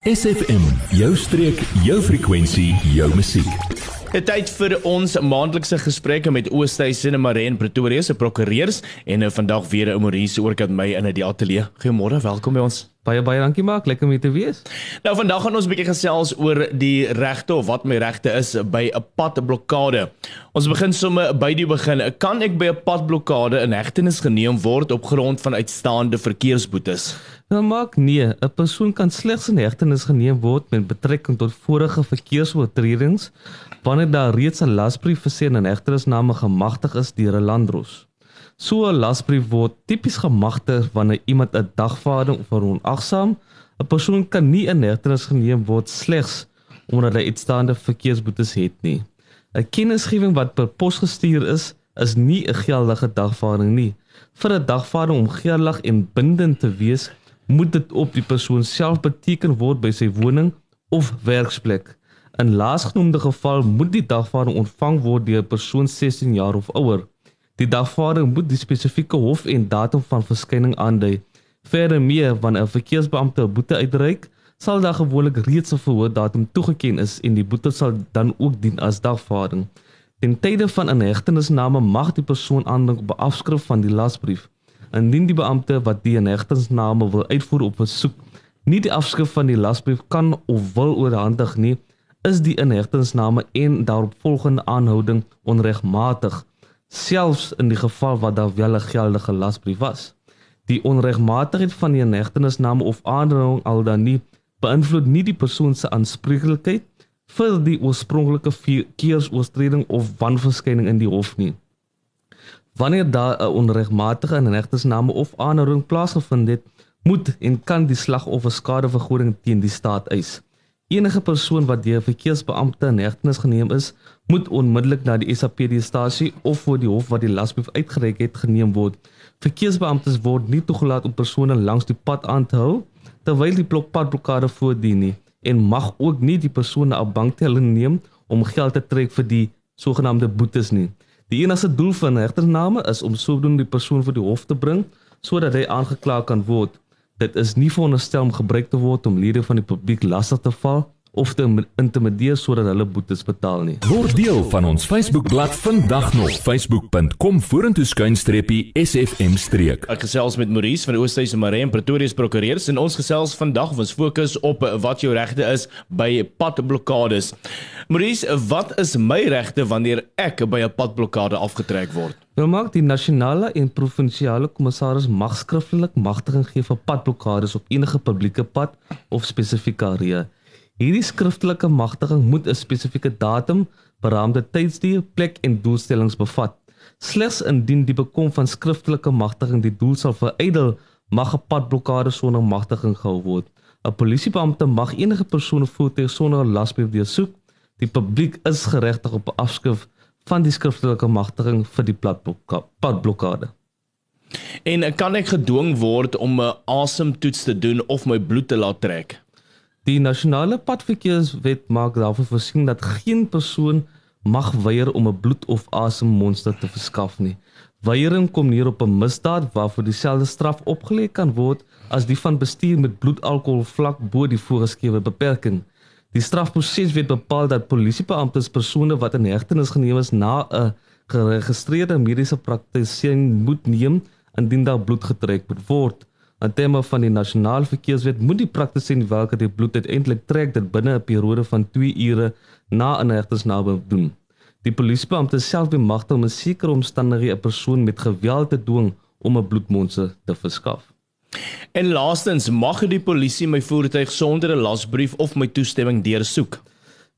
SFM, jou streek, jou frekwensie, jou musiek. Dit tyd vir ons maandelikse gesprekke met Oosthuizen en Maree en Pretoria se prokureurs en nou vandag weer 'n Maurice oor kat my in die ateljee. Goeiemôre, welkom by ons. Baie baie dankie Mark, lekker om hier te wees. Nou vandag gaan ons 'n bietjie gesels oor die regte of wat my regte is by 'n padblokkade. Ons begin sommer by die begin. Kan ek by 'n padblokkade in hegtenis geneem word op grond van uitstaande verkeersboetes? Nou maak nee, 'n persoon kan slegs in hegtenis geneem word met betrekking tot vorige verkeersoortredings wanneer daar reeds 'n lasbrief sy in hegtenisname gemagtig is deur 'n landros. So 'n lasbrief word tipies gemagtig wanneer iemand 'n dagvaarding of 'n onagsaam 'n persoon kan nie in hegtenis geneem word slegs omdat hy uitstaande verkeersboetes het nie. 'n Kennisgewing wat per pos gestuur is, is nie 'n geldige dagvaarding nie. Vir 'n dagvaarding om geldig en bindend te wees, moet dit op die persoon self beteken word by sy woning of werksplek. In laasgenoemde geval moet die dagvaarding ontvang word deur 'n persoon 16 jaar of ouer. Die dagvaarding moet die spesifieke hof en datum van verskyning aandui. Verder meer wanneer 'n verkeersbeampte 'n boete uitreik, sal daar gewoonlik reeds 'n verhoordatum toegeken is en die boete sal dan ook dien as dagvaarding. Ten tye van 'n hegtenisname mag die persoon aandink op 'n afskrif van die lasbrief. Indien die beampte wat die inhegtingsname wil uitvoer op versoek nie die afskrif van die lasbrief kan of wil oorhandig nie, is die inhegtingsname en daaropvolgende aanhouding onregmatig, selfs in die geval wat daar wel 'n geldige lasbrief was. Die onregmatigheid van die inhegtingsname of aanhouding al dan nie beïnvloed nie die persoon se aanspreeklikheid vir die oorspronklike verkeersoortreding of wanverskyning in die hof nie. Wanneer daar 'n onregmatige inhegtingsname of aanhouding plaasgevind het, moet en kan die slagoffer skadevergoeding teen die staat eis. Enige persoon wat deur verkeersbeampte in hegtenis geneem is, moet onmiddellik na die SAPD-stasie of voor die hof wat die lasbrief uitgereik het geneem word. Verkeersbeamptes word nie toegelaat om persone langs die pad aan te hou terwyl die blokpadblokkade voordien nie en mag ook nie die persone op bankteller neem om geld te trek vir die sogenaamde boetes nie. Die enigste doel van 'n hegtenisname is om sodoende die persoon voor die hof te bring sodat hy aangekla kan word. Dit is nie veronderstel om gebruik te word om lede van die publiek lastig te val of te intimideer sodat hulle boetes betaal nie. Word deel van ons Facebookblad vandag nog facebook.com vorentoe skuinstreepie sfm streek. Ek gesels met Maurice van Maree en Pretoria se prokureurs en ons gesels vandag ons fokus op wat jou regte is by padblokkades. Maurice, wat is my regte wanneer ek by 'n padblokkade afgetrek word? Nou maak die nasionale en provinsiale kommissaris mag skriftelik magtiging gee vir padblokkades op enige publieke pad of spesifieke area. Hierdie skriftelike magtiging moet 'n spesifieke datum, beraamde tydsduur, plek en doelstellings bevat. Slegs indien die bekom van skriftelike magtiging die doel sal verydel, mag 'n padblokkade sonder magtiging gehou word. 'n Polisiebeampte mag enige persoon voertuig sonder 'n lasbrief deursoek. Die publiek is geregtig op 'n afskrif van die skriftelike magtiging vir die padblokkade. En kan ek gedwing word om 'n asemtoets te doen of my bloed te laat trek? Die nasionale padverkeerswet maak daarvoor voorsien dat geen persoon mag weier om 'n bloed- of asemmonster te verskaf nie. Weiering kom neer op 'n misdaad waarvoor dieselfde straf opgelê kan word as die van bestuur met bloedalkohol vlak bo die voorgeskrewe beperking. Die strafproseswet bepaal dat polisiebeamptes persone wat in hegtenis geneem is na 'n geregistreerde mediese praktisyn moet neem indien daar bloed getrek word. 'n tema van die nasionale verkeerswet moet die praktisyn welke die bloed uiteindelik trek dit binne 'n periode van 2 ure na 'n hegtenisname doen. Die polisiebeampte self bemagtig om 'n sekere omstandighede 'n persoon met geweld te dwing om 'n bloedmonster te verskaf. En laastens, mag die polisie my voertuig sonder 'n lasbrief of my toestemming deursoek?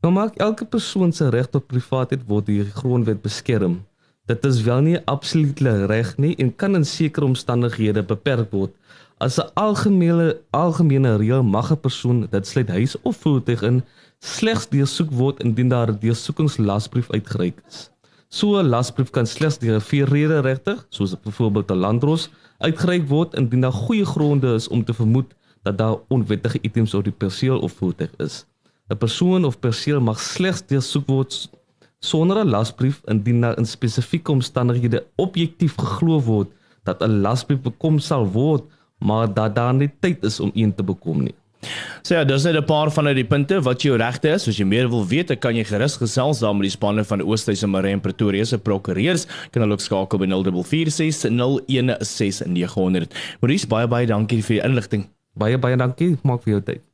Nou maak elke persoon se reg tot privaatheid word deur die grondwet beskerm. Dit is wel nie 'n absolute reg nie en kan in sekere omstandighede beperk word. As 'n algemene algemene reël mag 'n persoon dit sluit huis of voertuig in slegs deursoek word indien daar 'n deursoekingslasbrief uitgereik is. So 'n lasbrief kan slegs deur 'n vierrede regter, soos byvoorbeeld 'n landdros, uitgereik word indien daar goeie gronde is om te vermoed dat daar onwettige items op die perseel of voertuig is. 'n Persoon of perseel mag slegs deursoek word sonder 'n lasbrief indien daar in spesifieke omstandighede objektief geglo word dat 'n lasbrief bekom sal word maar dat daar nie tyd is om een te bekom nie. So ja, dis net 'n paar van uit die punte wat jou regte is. As jy meer wil weet, dan kan jy gerus gesels daar met die spanne van Oosthuizen Marine Pretoria se prokureurs. Kan hulle ook skakel by 0446016900. Maurice, baie baie dankie vir die inligting. Baie baie dankie, maak vir jou tyd.